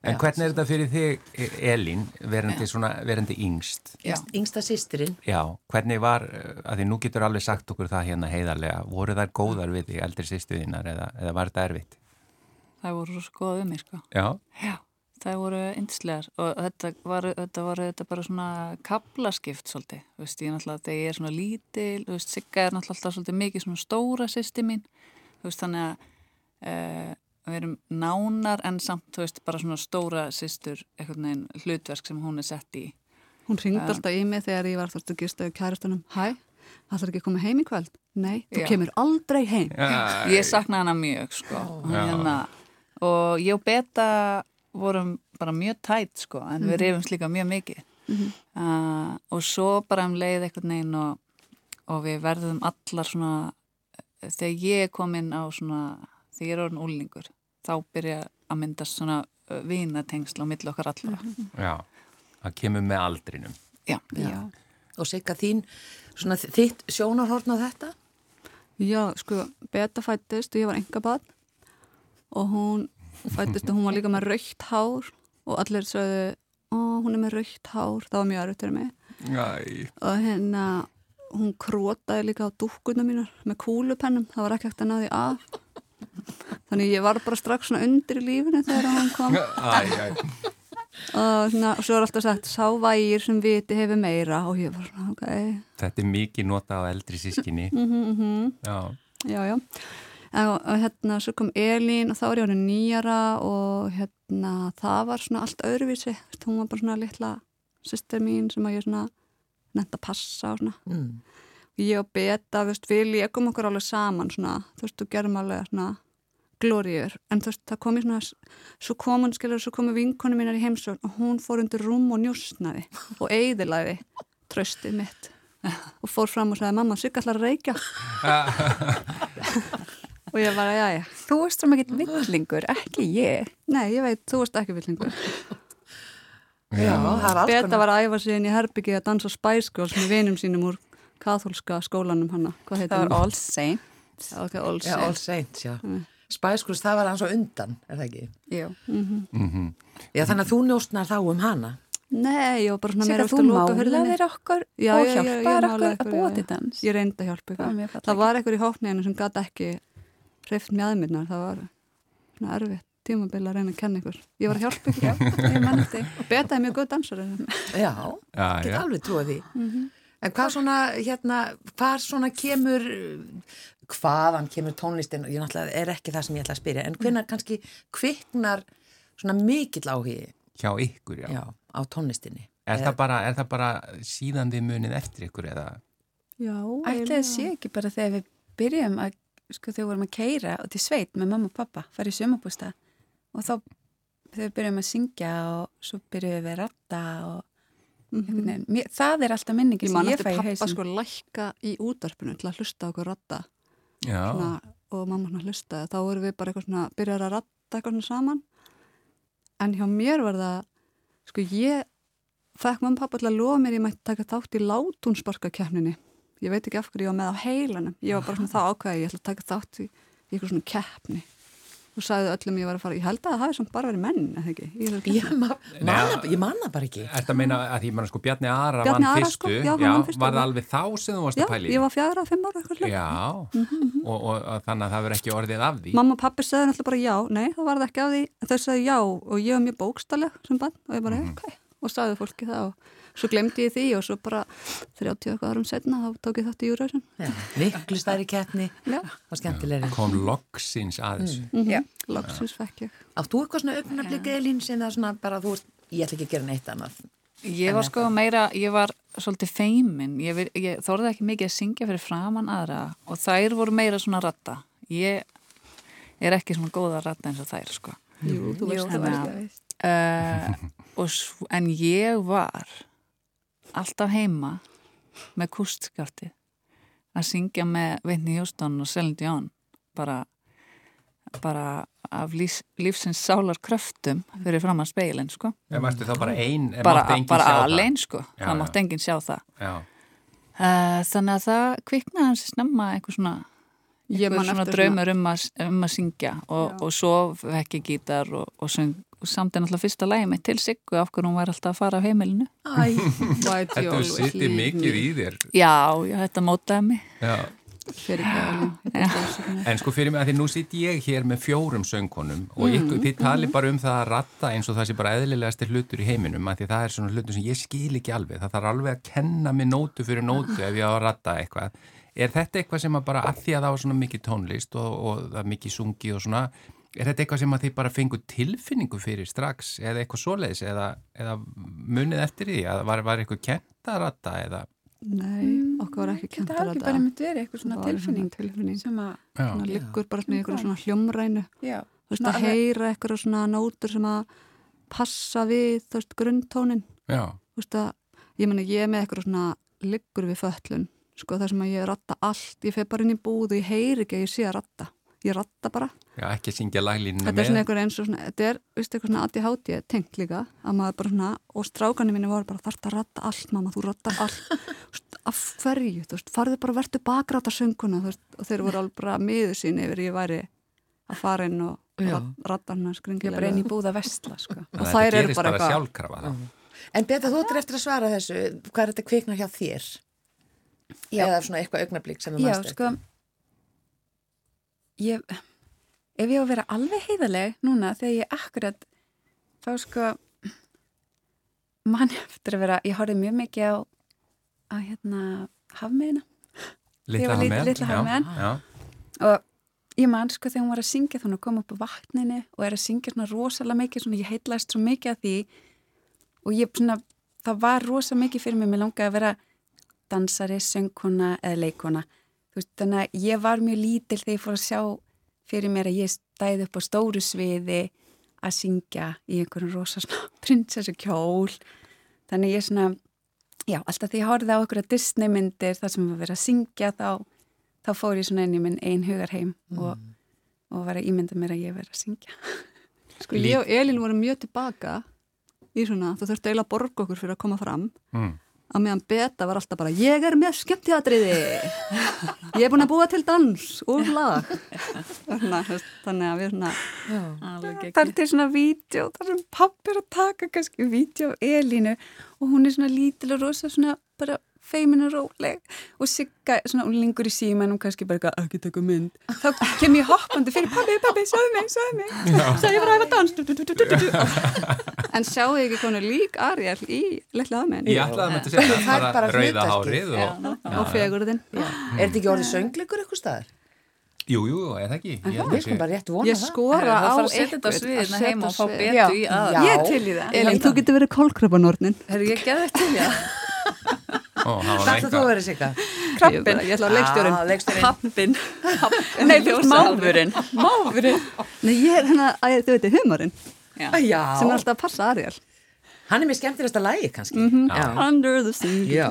En hvernig er þetta fyrir þig, E- Elín, verandi, svona, verandi yngst? Já. yngsta sýstirinn. Já, hvernig var, að því nú getur alveg sagt okkur það hérna heiðarlega, voru þær góðar við því eldri sýstuðinnar eða, eða var þetta erfitt? Það voru svo skoða um mig, sko. Já, Já, það voru yndislegar og þetta var, þetta var þetta bara svona kaplaskipt svolítið, þú veist, ég er náttúrulega þegar ég er svona lítil, þú veist, Sigga er náttúrulega alltaf svolítið mikið svona stóra sýsti mín, þú veist, þannig að e, við erum nánar en samt, þú veist, bara svona stóra sýstur, einhvern veginn hlutverk sem hún er sett í. Hún ringdi alltaf í mig þegar ég var þarst að gistu kæristunum. Hæ, það þarf ekki að koma heim í kvöld? Nei, þú Já. kemur aldrei heim. Já, Ég sakna hana mjög, sko, hún hérna, og ég og Beta vorum bara mjög tætt, sko, en við rifumst líka mjög mikið. uh, og svo bara um leið einhvern veginn og, og við verðum allar svona þegar ég er komin á svona þegar ég er orðin úlningur þá byrja að myndast svona uh, vinatengsl á milli okkar allra já, það kemur með aldrinum. já, Já. Og Sigga þín, svona þitt sjónarhorn á þetta? Já, sko, Beta fættist og ég var enga barn og hún fættist og hún var líka með raukt hár og allir sögðu, ó, hún er með raukt hár, það var mjög erfitt fyrir mig. Æ, og hérna, hún krótaði líka á dúkkunum mínar með kúlupennum, það var ekki hægt að ná því af. Þannig ég var bara strax svona undir í lífinu þegar hún kom. Æ, æ. og, svona, og svo er alltaf sagt, sá vægir sem viti hefur meira. Og ég var svona, ok, Þetta er mikið nota á eldri sískinni. mhm, mhm. Já, Já, já. Og, hérna, svo kom Elín og þá var ég orðin nýjara og hérna, það var svona allt öðruvísi. Þú Hún var bara svona litla sýster mín sem að ég svona nefnt að passa og svona. Mm. Og ég og Beta, þú veist, við leikum okkur alveg saman svona, þú veist, og gerum alveg svona glóriður. En þú veist, það kom í svona, svo kom hún, skilur, svo komu vinkonu mínar í heimsókn og hún fór undir rúm og njúsnaði og eigðilaði tröstið mitt og fór fram og sagði, mamma, ætlar að reykja. og ég bara, já, já. Þú veist svo mikið villingur, ekki ég. Nei, ég veit, þú veist ekki villingur. Já, það er alls Beta var að æfa sig inn í herbyggi að dansa Spice Girls með vinum sínum úr katholska skólanum hana. Hvað heitir Það var hann? all same. Já, ok, All Já, All Saints. Saints, já. Mm. Spice Girls, það var hans á undan, er það ekki? Jú. mhm. Já, þannig að þú njóstnar þá um hana. Nei, ég var bara svona meira eftir að hurðinni. málaðir okkur Já, og já, já, hjálpaðir okkur að ykkur, búa já. til dans. Ég reyndi að hjálpa Það var ykkur. Það var einhver í hókninu sem gæti ekki hreift mjöðmirnar. Það var svona erfitt tímabil að reyna að kenna ykkur. Ég var að hjálpa ykkur. Ég mann eftir. Beta er mjög góð dansari. Já, já. alveg trúið því. Mhm. En hvað svona, hérna, hvað svona kemur, hvaðan kemur tónlistin, ég náttúrulega er ekki það sem ég ætla að spyrja, en hvenær kannski kviknar svona mikill áhugi Hjá ykkur, já. já, á tónlistinni? Er, það bara, er það bara síðan við munið eftir ykkur eða? Já, Ætli það sé ekki bara þegar við byrjum að, sko þegar við vorum að keira og til sveit með mamma og pappa, fara í sumabústa og þá við byrjum að syngja og svo byrjum við að ratta og einhvern veginn. Mér, það er alltaf minningi Ég sem man ég eftir fæ í pappa hausinn. sko lækka í útarpinu til að hlusta á okkur ratta svona, og mamma svona hlustaði. Þá vorum við bara eitthvað svona, byrjar að ratta eitthvað svona saman. En hjá mér var það, sko ég fekk mamma og pappa til að lofa mér ég mætti taka þátt í látúnsparkakefninni. Ég veit ekki af hverju ég var með á heilanum. Ég var bara svona það ákvæði, ég ætla að taka þátt í, eitthvað svona keppni. Og sagði öllum ég var að fara, ég held að það hafi samt bara verið menn, eða ekki? Ég, ma manna, ég manna bara ekki. Þetta að meina að því mann sko Bjarni Ara Bjarni vann Ara, fyrstu, sko, já, vann fyrstu. var það alveg þá sem þú varst Já, að pæli? ég var fjara, fimm ára eitthvað. Já, og, og, og þannig að það verður ekki orðið af því. Mamma og pappi segði náttúrulega bara já, nei, það var það ekki af því. Þau segði já og ég var mjög bókstalleg sem bann og ég bara, Mhm. ok, og sagði fólki það og svo glemdi ég því og svo bara 30 eitthvað árum setna þá tók ég þátt í Júræðsson. Já, miklu stærri keppni Já, og skemmtilegri. Kom loksins að þessu. mm Já. loksins fekk ég. Átt þú eitthvað svona augnabliki Elín sem það svona bara þú veist, ég ætla ekki að gera neitt annað. Ég var sko meira, ég var svolítið feimin, ég, ég þorði ekki mikið að syngja fyrir framann aðra og þær voru meira svona ratta. Ég er ekki svona góða ratta eins og þær sko. Jú, þú veist það. Uh, en ég var alltaf heima með kustskjálti að syngja með Whitney Houston og Celine Dion. Bara, bara af lífs, lífsins sálar kröftum fyrir fram að speilin sko. Ég varstu þá bara ein, en bara, bara alene sko. Já. mátti enginn sjá það. Já, uh, þannig að það kviknaði hans snemma einhver svona man svona draumur um að, um að syngja og, og svo fekk ég gítar og, og söng samt er náttúrulega fyrsta lægi mitt til Siggu af hvernig hún var alltaf að fara af heimilinu. Æ, þetta sittið mikið í þér. Já, já, þetta mótaði mig. Já. Stafsökunar. En sko fyrir mig að því nú sitt ég hér með fjórum söngkonum og Mhm, ykkur, þið tali bara um það að ratta eins og það sé bara eðlilegasti hlutur í heiminum að því það er svona hlutur sem ég skil ekki alveg. Það þarf alveg að kenna mig nótu fyrir nótu ef ég á að ratta eitthvað. Er þetta eitthvað sem að bara að því að það var svona mikið tónlist og, og það mikið sungi og svona er þetta eitthvað sem að þið bara fengu tilfinningu fyrir strax eða eitthvað svoleiðis eða, eða munið eftir því að var, var eitthvað kent að ratta eða Nei, okkur var ekki kent Þetta þetta. bara myndi verið eitthvað svona tilfinning tilfinning. sem að, liggur bara svona í einhverju svona hljómrænu. já, Þú veist Svona að heyra einhverju svona nótur sem að passa við, þú veist, grunntónin. Já, Þú veist að, ég meni, ég er með einhverju svona liggur við föllun. Sko þar sem að ég ratta allt, ég fer bara inn í búð og ég heyri ekki að ég sé að ratta. Ég ratta bara. já ekki að syngja laglínuna Þetta er svona einhver eins og svona, þetta er, veist, eitthvað svona ADHD tengt líka, að maður bara svona, og strákanir minni voru bara, þarft að ratta allt, mamma, þú rattar allt, af hverju, þú veist, farðu bara, verðu bakráta sönguna, þú veist, og þeir voru alveg bara miður sín yfir ég væri að fara inn og Já. rat, ratta ég er skringilega. bara inn í búð að vestla, sko. og Þetta þær eru bara eitthvað- sjálfkrafa þá. En Beta, þú ættir eftir að svara þessu, hvað er þetta kvikna hjá þér? Já. Eða svona eitthvað augnablík sem þú Já, mannst sko, ég, ef ég á að vera alveg heiðaleg núna þegar ég akkurat, þá sko, mann eftir að vera, ég horfði mjög mikið á, á hérna, hafmiðina. Litla. Já, og ég man sko þegar hún var að syngja þannig að koma upp á vatninu og er að syngja svona rosalega mikið svona ég heitlaðist svo mikið að því og ég svona það var rosa mikið fyrir mig, mér langaði að vera dansari, söngkona eða leikona veist, þannig að ég var mjög lítil þegar ég fór að sjá fyrir mér að ég stæði upp á stóru sviði að syngja í einhverjum rosa svona prinsessu kjól þannig ég svona já, alltaf því ég horfði á einhverja Disney myndir þar sem var verið að syngja þá þá fór ég svona inn í minn ein hugarheim og, og var að ímynda mér að ég verið að syngja. Sko ég og Elin vorum mjög tilbaka í svona, þú þurfti eiginlega að borga okkur fyrir að koma fram mm. Að meðan Beta var alltaf bara ég er með skemmtiðatriði ég er búin að búa til dans og lag. Þannig, að- þannig að við svona Það er til svona vídeo, þar sem pappi er að taka kannski vídeo af Elínu og hún er svona lítil og rosa svona bara feimin og róleg. Og Sigga svona unlingur í símanum kannski bara eitthvað ekki taka mynd. Þá kem ég hoppandi fyrir pappi, pappi, sjáðu mig, sjáðu mig. Sjáðu ég var að æfa dans. Du, du, du, du, du, du, du. en sjáu þið ekki konu lík Ariel í Lettlega aðmenn Ég ætlaði að þetta segja Þú færð bara rauða hárið og, og fegurðin. Er þetta ekki orðið söngleikur eitthvað staðar? Jú, jú, er það ekki? Ég að ég það. skora Það á fara að setja að heima og fá betu í að Já. Ég er til í það. Elin, þú getur verið kólkrapanornin Herru, ég geði þetta til, já. Ó, það Þetta þú að vera sigga? Krabbin, ég ætla að leikstjórin Ah, leikstjórinn. Pappin Nei, þú veist máfurinn. Máfurinn. Nei, ég er hérna, að þau veitir, humorinn sem er alltaf að passa Ariel hann er mér skemmtilegsta lægi kannski. Já. Under the sea.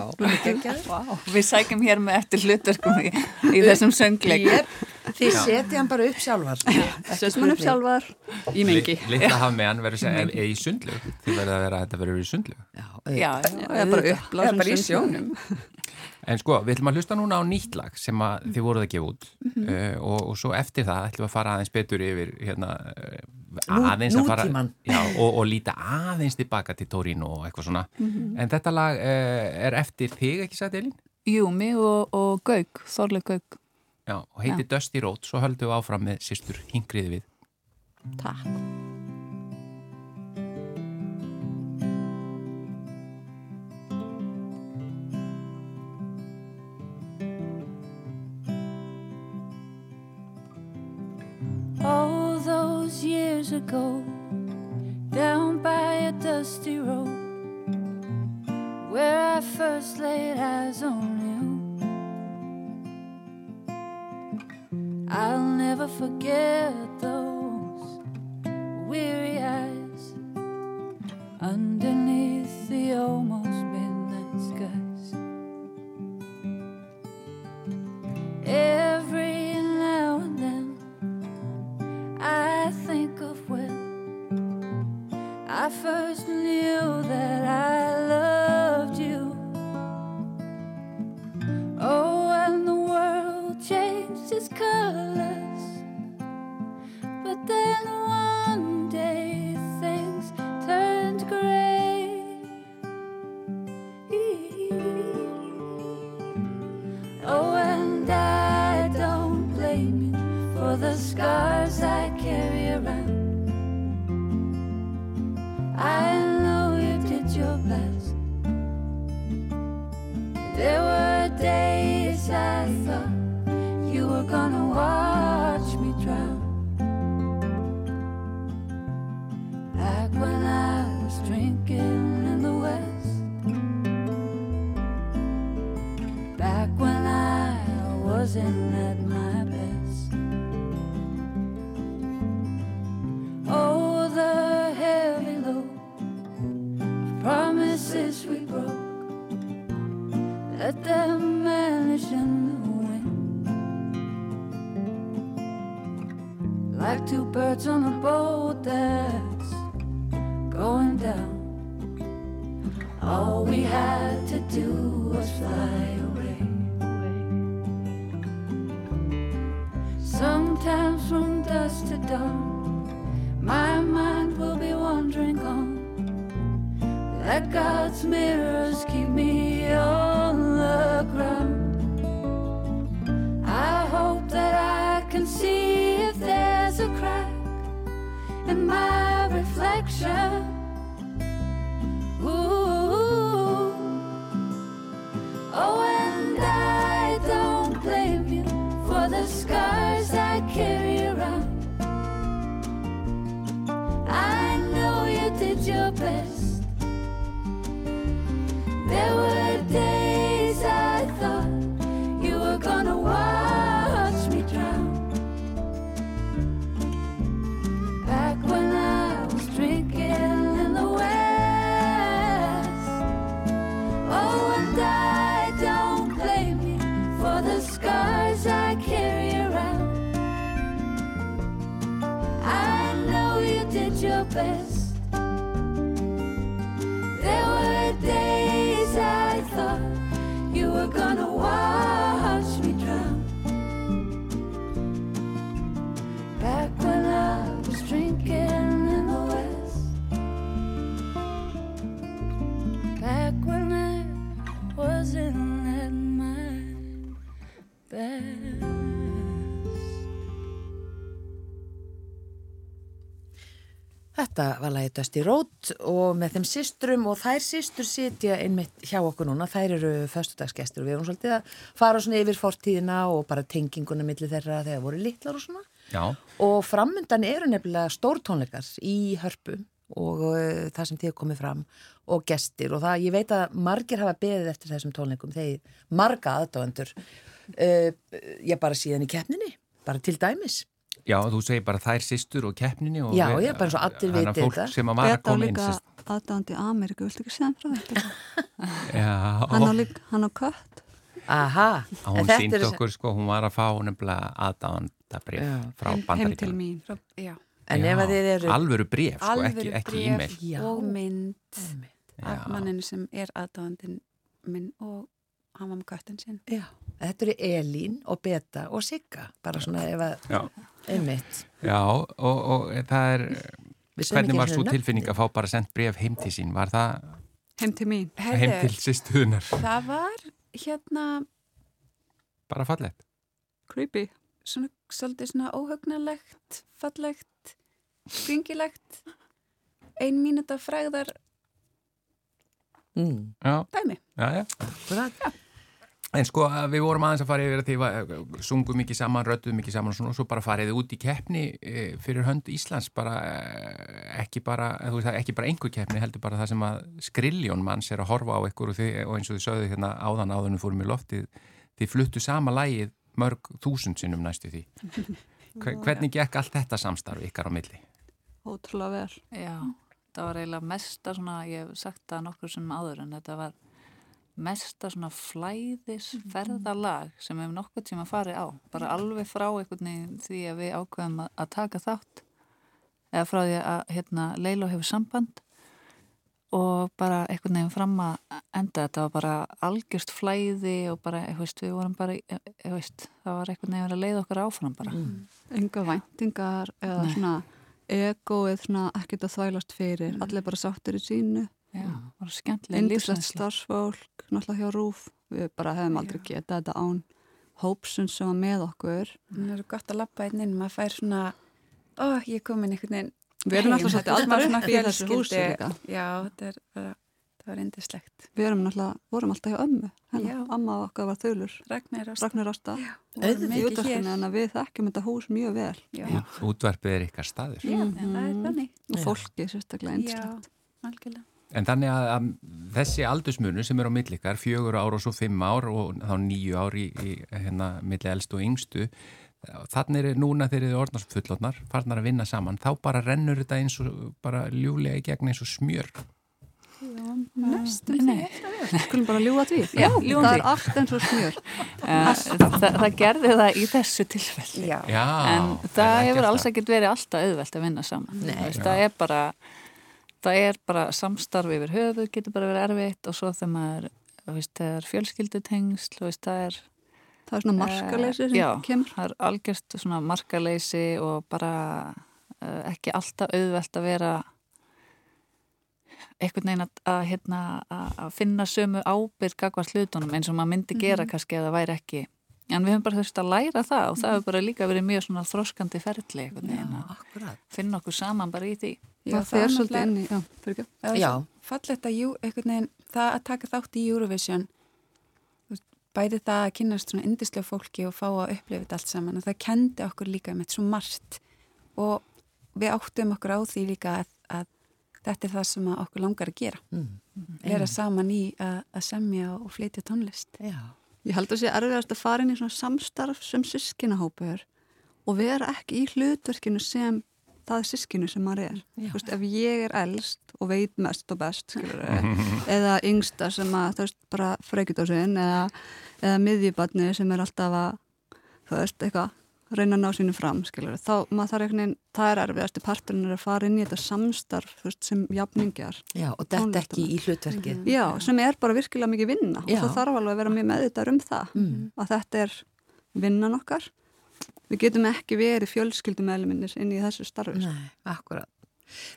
Vá, Við sækjum hér með eftir hlutverkum í, í þessum söngleik Yep. Þið setja hann bara upp sjálfar. Sjössum hann upp sjálfar í mengi. Li- Litla hafmeðan verður segja er, er í sundlu Þið verður að vera að þetta verður í sundlu Já, Já, Það er bara bara í sjónum. En sko, við ætlum að hlusta núna á nýtt lag sem að þið voruð að gefa út. Uh, og, og svo eftir það ætlum við að fara aðeins betur yfir hérna, uh, Nú- aðeins að fara já, og, og líta aðeins tilbaka til Torino og eitthvað svona. En þetta lag uh, er eftir þig, ekki satt Elín? Jú, mig og, og Gauk, Þorleik Gauk Já, og heitir Dusty Road, svo höldum við áfram með sýstur Hingriði við. Takk. All those years ago, down by a dusty road, where I first laid eyes on you. I'll never forget those weary eyes underneath the almost dusk to dawn, my mind will be wandering on. Let God's mirrors keep me on the ground. I hope that I can see if there's a crack in my reflection. Þetta var lagið Dusty Road og með þeim systrum og þær systur sitja einmitt hjá okkur núna, þær eru föstudagsgestur og við erum svolítið að fara svona yfir fortíðina og bara tenginguna millir þeirra þegar voru litlar og svona. Já, og framundan eru nefnilega stórtónleikar í hörpu og uh, það sem þið komið fram og gestir. Og það, ég veit að margir hafa beðið eftir þessum tónleikum. Þegar marga aðdóendur uh, ég bara síðan í keppninni, bara til dæmis já, þú segir bara þær systur og keppninni og Já, við- já, bara eins og allir þannig að fólk þetta. sem að var að á koma inn líka sýst, aðdáðandi Ameríku, viltu ekki segja frá þetta? Já, Hann á líka, hann á kött. Aha, hún þetta er- okkur sko, hún var að fá nefnilega aðdándabrif Já. frá Heim, heim til bandaríkjum mín. Frá, já, En ef að þið eru Alvöru bref, sko, ekki, alvöru ekki e-mail Já. og mynd Já. af manninu sem er aðdáðandinn minn og hann var með köttin sinn. Já, þetta eru Elín og Beta og Sigga, bara svona ef að Já, einmitt. já og, og það er hvernig var svo tilfinning að fá bara sendt bref heim til sín, var það Heim til mín. heim til sýstuðunar það var hérna bara fallegt Creepy. svona svolítið svona óhugnalegt, fallegt, skringilegt, ein mínúta fræðar Mm. Já, dæmi. já, já Akkurat. En sko, við vorum aðeins að fara yfir að því að sungum mikið saman, röddum mikið saman og svona, og svo bara fariði út í keppni eh, fyrir hönd Íslands, bara eh, ekki bara, þú veist það, ekki bara einhver keppni, heldur bara það sem að skriljón manns er að horfa á ykkur og, þið, og eins og þið sögðu hérna áðan áðunum fórum í loftið, þið fluttu sama lægið mörg þúsund sinnum næstu því. Hver- Hvernig gekk allt þetta samstarf ykkar á milli? Ótrúlega vel. Já, það var eiginlega mesta svona, ég hef sagt það nokkur sem áður en þetta var mesta svona flæðis ferðalag sem við hefum nokkuð tíma farið á. Bara alveg frá einhvern veginn því að við ákveðum að, að taka þátt eða frá því að hérna, Leilo hefur samband og bara einhvern veginn fram að enda. Þetta var bara algjörst flæði og bara, ég veist, við vorum bara ég veist, það var einhvern veginn að leiða okkur áfram bara. Enga væntingar eða Nei. svona egoið svona ekkert að þvælast fyrir. Allir bara sáttir í sínu. Já, bara skemmtilega indislegt lífsreynsla. starfsfólk náttúrulega hjá Rúf við bara hefum aldrei getað þetta án hópsun sem var með okkur. Það er gott að lappa einn inn, maður fær svona, ó, ég er komin einhvern veginn við erum náttúrulega svolítið alltaf svona í þessu húsi líka. Já, þetta er bara, það var indislegt. við erum náttúrulega, vorum alltaf hjá ömmu hennar, amma okkar var þaulur Ragnar Ásta. Við þekkjum þetta hús mjög vel. Útvarpið er ykkar staður. já, það er þannig. og fólki sérstaklega algjörlega. En þannig að, að þessi aldursmunur sem er á millikar, fjögur ár og svo fimm ár og þá nýju ár í, í hérna milli elstu og yngstu, þannig er núna þegar þið orðnast fullotnar, farnar að vinna saman, þá bara rennur þetta eins og bara ljúlega í gegn eins og smjör. Næstum Nei, því. skulum bara ljúa því. Já, það því. er allt eins og smjör. Eh, það, það gerði það í þessu tilfelli. Já, Já, en er það hefur alls ekkert verið alltaf auðvelt að vinna saman. Nei. Það er bara það er bara samstarf yfir höfuð getur bara verið erfitt og svo þegar maður veist, það er fjölskyldutengsl veist, það er það er svona markaleysi sem já, kemur. það er algjörst svona markaleysi og bara uh, ekki alltaf auðvelt að vera einhvern veginn að, að, hérna, að að finna sömu ábyrg gagvart hlutunum eins og maður myndi gera kannski eða væri ekki en við höfum bara þurft að læra það og það hefur bara líka verið mjög svona þroskandi ferli einhvern veginn að akkurat. finna okkur saman bara í því það fer svolítið inn í já, fyrir ekki er Já. að jú, einhvern veginn, það að taka þátt í Eurovision bæði það að kynast svona indislega fólki og fá að upplifa þetta allt saman og það kendi okkur líka með svo margt og við áttum okkur á því líka að, að þetta er það sem að okkur langar að gera Mm. vera saman í að, að semja og flytja tónlist Já. Ég held að sé erfiðast að fara inn í svona samstarf sem sískinahópur og vera ekki í hlutverkinu sem það sískinu sem maður er. Veist, ef ég er elst og veit mest og best, skilur, eða yngsta sem að, veist, bara freykit á sinn eða, eða miðjubarni sem er alltaf að, þú veist, eitthvað, reyna að ná sínu fram, skilur, þá maður þarf einhvern veginn, það er erfiðasti parturinn er að fara inn í þetta samstarf, veist, sem jafningjar. Já, og þetta ekki í hlutverkið. Já, sem er bara virkilega mikið vinna Já. og það þarf alveg að vera mjög meðvitað um það Mm. að þetta er vinnan okkar við getum ekki verið fjölskyldum inn í þessu starfi sko. Nei, akkurat.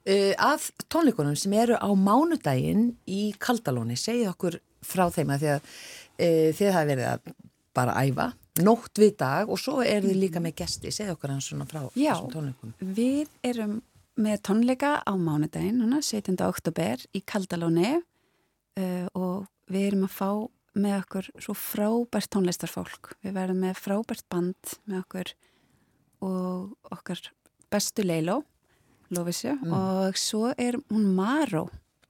Uh, að tónleikunum sem eru á mánudaginn í Kaldalóni, segið okkur frá þeim að því að uh, þið hafi verið að bara æfa, nótt við dag og svo eru þið líka með gesti, segið okkur hans svona frá Já. þessum tónleikum. Við erum með tónleika á mánudaginn, núna, 17. oktober í Kaldalóni uh, og við erum að fá með okkur svo frábært tónlistarfólk. Við verðum með frábært band með okkur og okkar bestu Leilo, Lófisju, og svo er hún Maró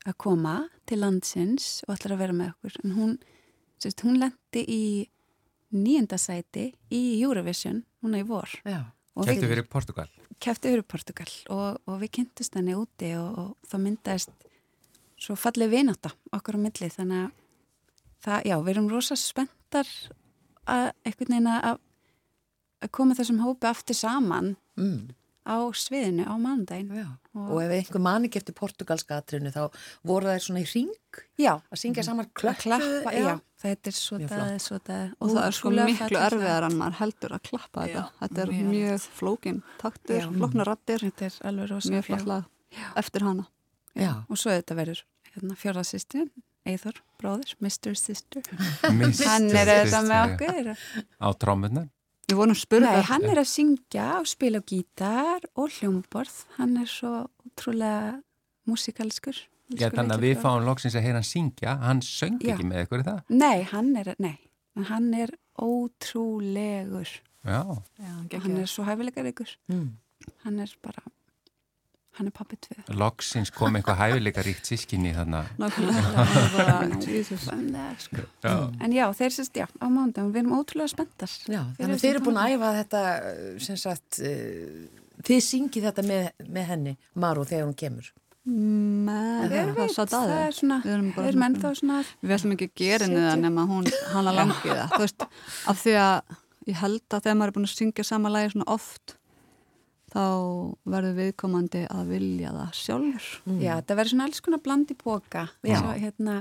að koma til landsins og ætlar að vera með okkur. En hún, sérst, hún lendi í nýjenda sæti í Eurovision, núna í vor. Já. Við- fyrir Portugal. kefti fyrir Portugal og, og við kynntust henni úti og, og það myndaðist svo fallið vináta okkur á milli þannig að það, já, við erum rosa spenntar að einhvern veginn að að koma þessum hópi aftur saman Mm. á sviðinu á mánudaginn Já. Og- Og ef einhver man ekki eftir portugalska atrinu þá voru þær svona í ring já, að syngja saman klöppu. klappa, já, þetta er svo það, svo það og það er sko ótrúlega miklu erfiðar en maður heldur að klappa þetta Já, þetta. Er mjög mjög flókin taktur, Já. flóknar rattir þetta er alveg rosa mjög flott lag. Eftir hana. Já. og svo þetta verður hérna, fjórðarsýstir Eithor, bróður, Mr. Sister. Mr. hann er þetta með okkur. Á vorum Nei, hann er að syngja og spila á gítar og hljómborð. Hann er svo útrúlega músikalskur. Já, þannig að við fáum loksins að heyra hann syngja. Hann söng Já. ekki með ykkur í það. Nei, hann er, nei, en hann er ótrúlegur. Já. Já, Hann geggjað. er svo hæfileikaríkur. Mm. Hann er bara, hann er pappi tvið. Loksins kom eitthvað hæfileika ríkt sískinni þannig. Jesus. Sko. Já. En já, þeir sérst, já, á mándagum, við erum ótrúlega spenntar. Já, þannig að þeir eru búin að æfa þetta sem sagt, uh, þið syngið þetta með, með henni, Maru, þegar hún kemur. Með það veit, satt aðeins. Við erum ennþá svona, við ætlum ekki að gera Setja- nema hún, hana langið það. Þú veist, af því að ég held að þegar maður er búin að syngja sama lagi svona oft þá verður viðkomandi að vilja það sjálfur. Mm. Já, það verður svona alls konar bland í boka. Svo, hérna,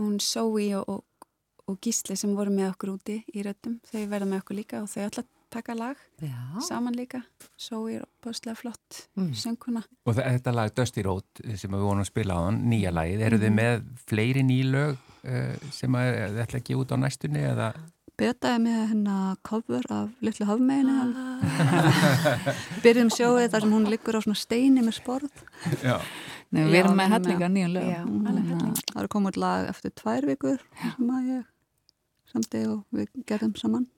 hún Sói og, og, og Gísli sem voru með okkur úti í röddum, þau verða með okkur líka og þau að taka lag Já. saman líka. Sói er opaslega flott Mm. sönguna. Og þe- þetta lag Dusty Road sem við vonum að spila á hann, nýja lagið, eru þið með fleiri nýlög uh, sem að þið ætla að gefa út á næstunni eða Beta er með hérna cover af Littlu hafmeginni. Byrjum sjóið þar sem hún liggur á svona steini með sporð. Já. Nei, við Já, erum með hellinga nýjum lög. Já, alveg helling. Það er komið út lag eftir tvær vikur sem að ég samti og við gerðum saman.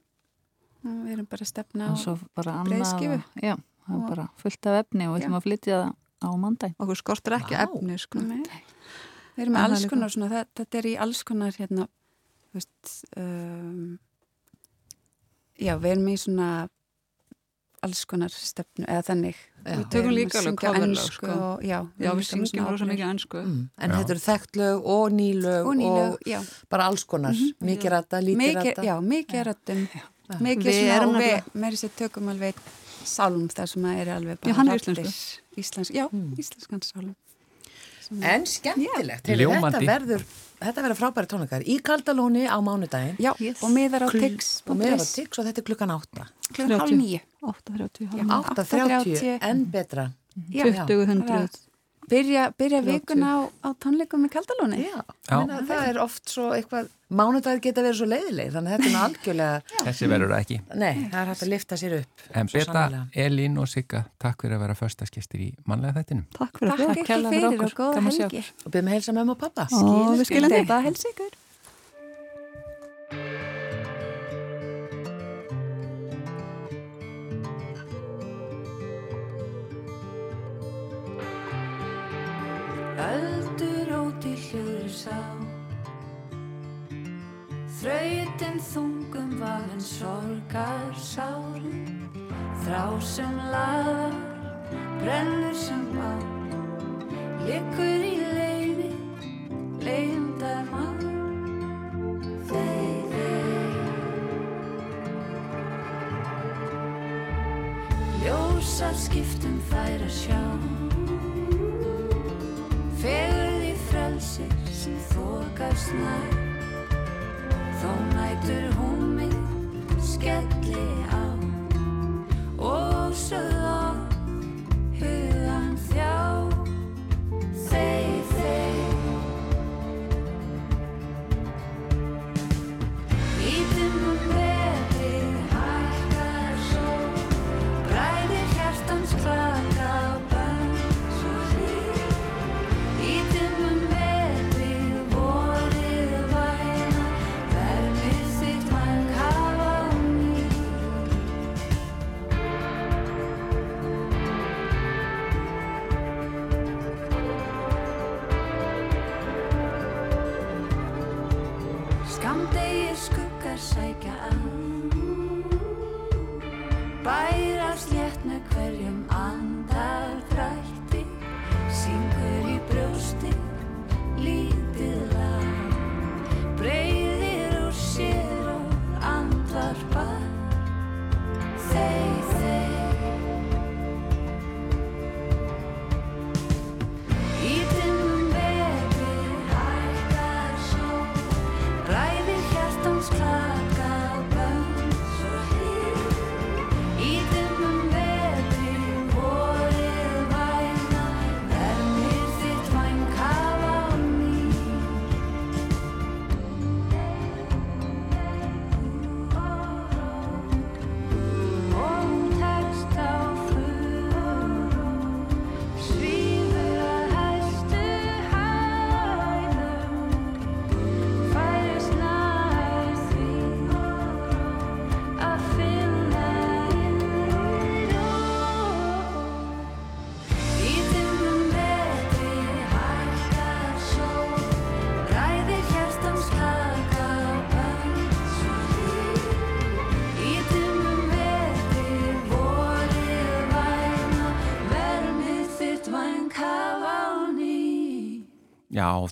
Við erum bara að stefna á Og breiðskífu. Já, það er Og- bara fullt af efni og við Já. ætlum að flytja það á mandæn. Okkur skortir ekki Vá. efni, sko. Nei. Við erum með alls konar svona, það, þetta er í alls konar hérna, þú veist, um, já, við erum í svona alls konar stefnu, eða þannig. Já. Við tökum líka alveg coverlög, ensku sko. Og, já, Já, við syngjum rosa mikið ennsku. Mm. En Já. þetta eru þekkt lög og nýlög Og nýlög, já. bara alls konar, mikið rætta, lítið rætta. já, mikið röddum. Mikið Við svona, og við, með þess að tökum alveg sálm þar sem að er alveg bara Já, hann er raddir. íslenskur. Íslensk, já, íslenskan sálm. En skemmtilegt, yeah. þetta verður, þetta verður frábæri tónleikar í Kaldalóni á mánudaginn Já, og miðar á tix. og með á Tix og þetta er klukkan 8 Klukkan hálf nýju. 8.30 Já. hálf 8.30, 8:30, en betra Já, 20 hundruð. Byrja, byrja 30. vikuna á, á tónleikum í Kaldalóni. Já, Já. Menna, það er oft svo eitthvað mánudagur geta verið svo leiðileg þannig að þetta er algjörlega Þessi verður það ekki. nei, það er hægt að lifta sér upp En Beta. Elín og Sigga, takk fyrir að vera förstaskestir í mannlega þættinum. Takk fyrir að Takk bjóða. ykkur kærlega fyrir og góða helgi. og byrjum að heilsa mömmu og pappa Ó, við skilum þig. Það helst ykkur. Sá. Þrautin þungum vagn sorgar sárum Þrá sem laðar, brennur sem á Liggur í leiði, leindar mann. Þeir, þeir Ljósar skiptum fær að sjá sem þokast nær Þó nætur húmið skelli á Og sögð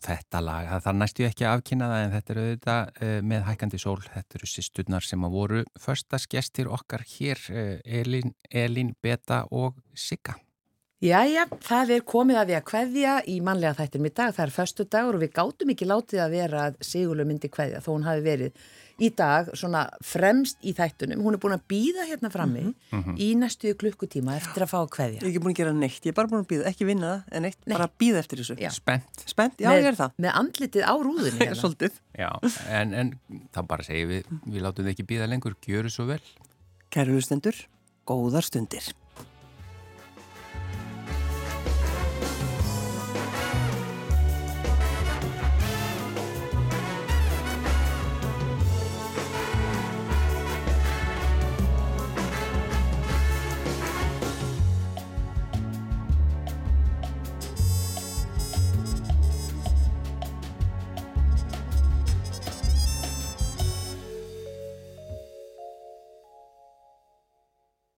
þetta lag, það þarf næstu ekki að afkynna það en þetta eru auðvitað uh, með hækandi sól, þetta eru sýsturnar sem að voru förstaskestir okkar hér, uh, Elín, Elín, Beta og Sigga. Jæja, það er komið að við að kveðja í mannlega þættinum í dag. Það er förstu dagur og við gátum ekki látið að vera að Sigurlu myndi kveðja þó hún hafi verið í dag svona fremst í þættunum. Hún er búin að býða hérna frammi í næstu klukkutíma eftir að fá að Ég kveðja. er ekki búin að gera neitt, ég er bara búin að býða, ekki vinna það, en neitt, Nei. bara býða eftir þessu. Já. Spennt. Spennt, já, með, ég er það. Með andlitið á rúðunni. hérna. Svolítið. Já, en, en það bara segir við, við látum þið ekki býða lengur, gjöru svo vel. Kæru hlustendur, góðar stundir.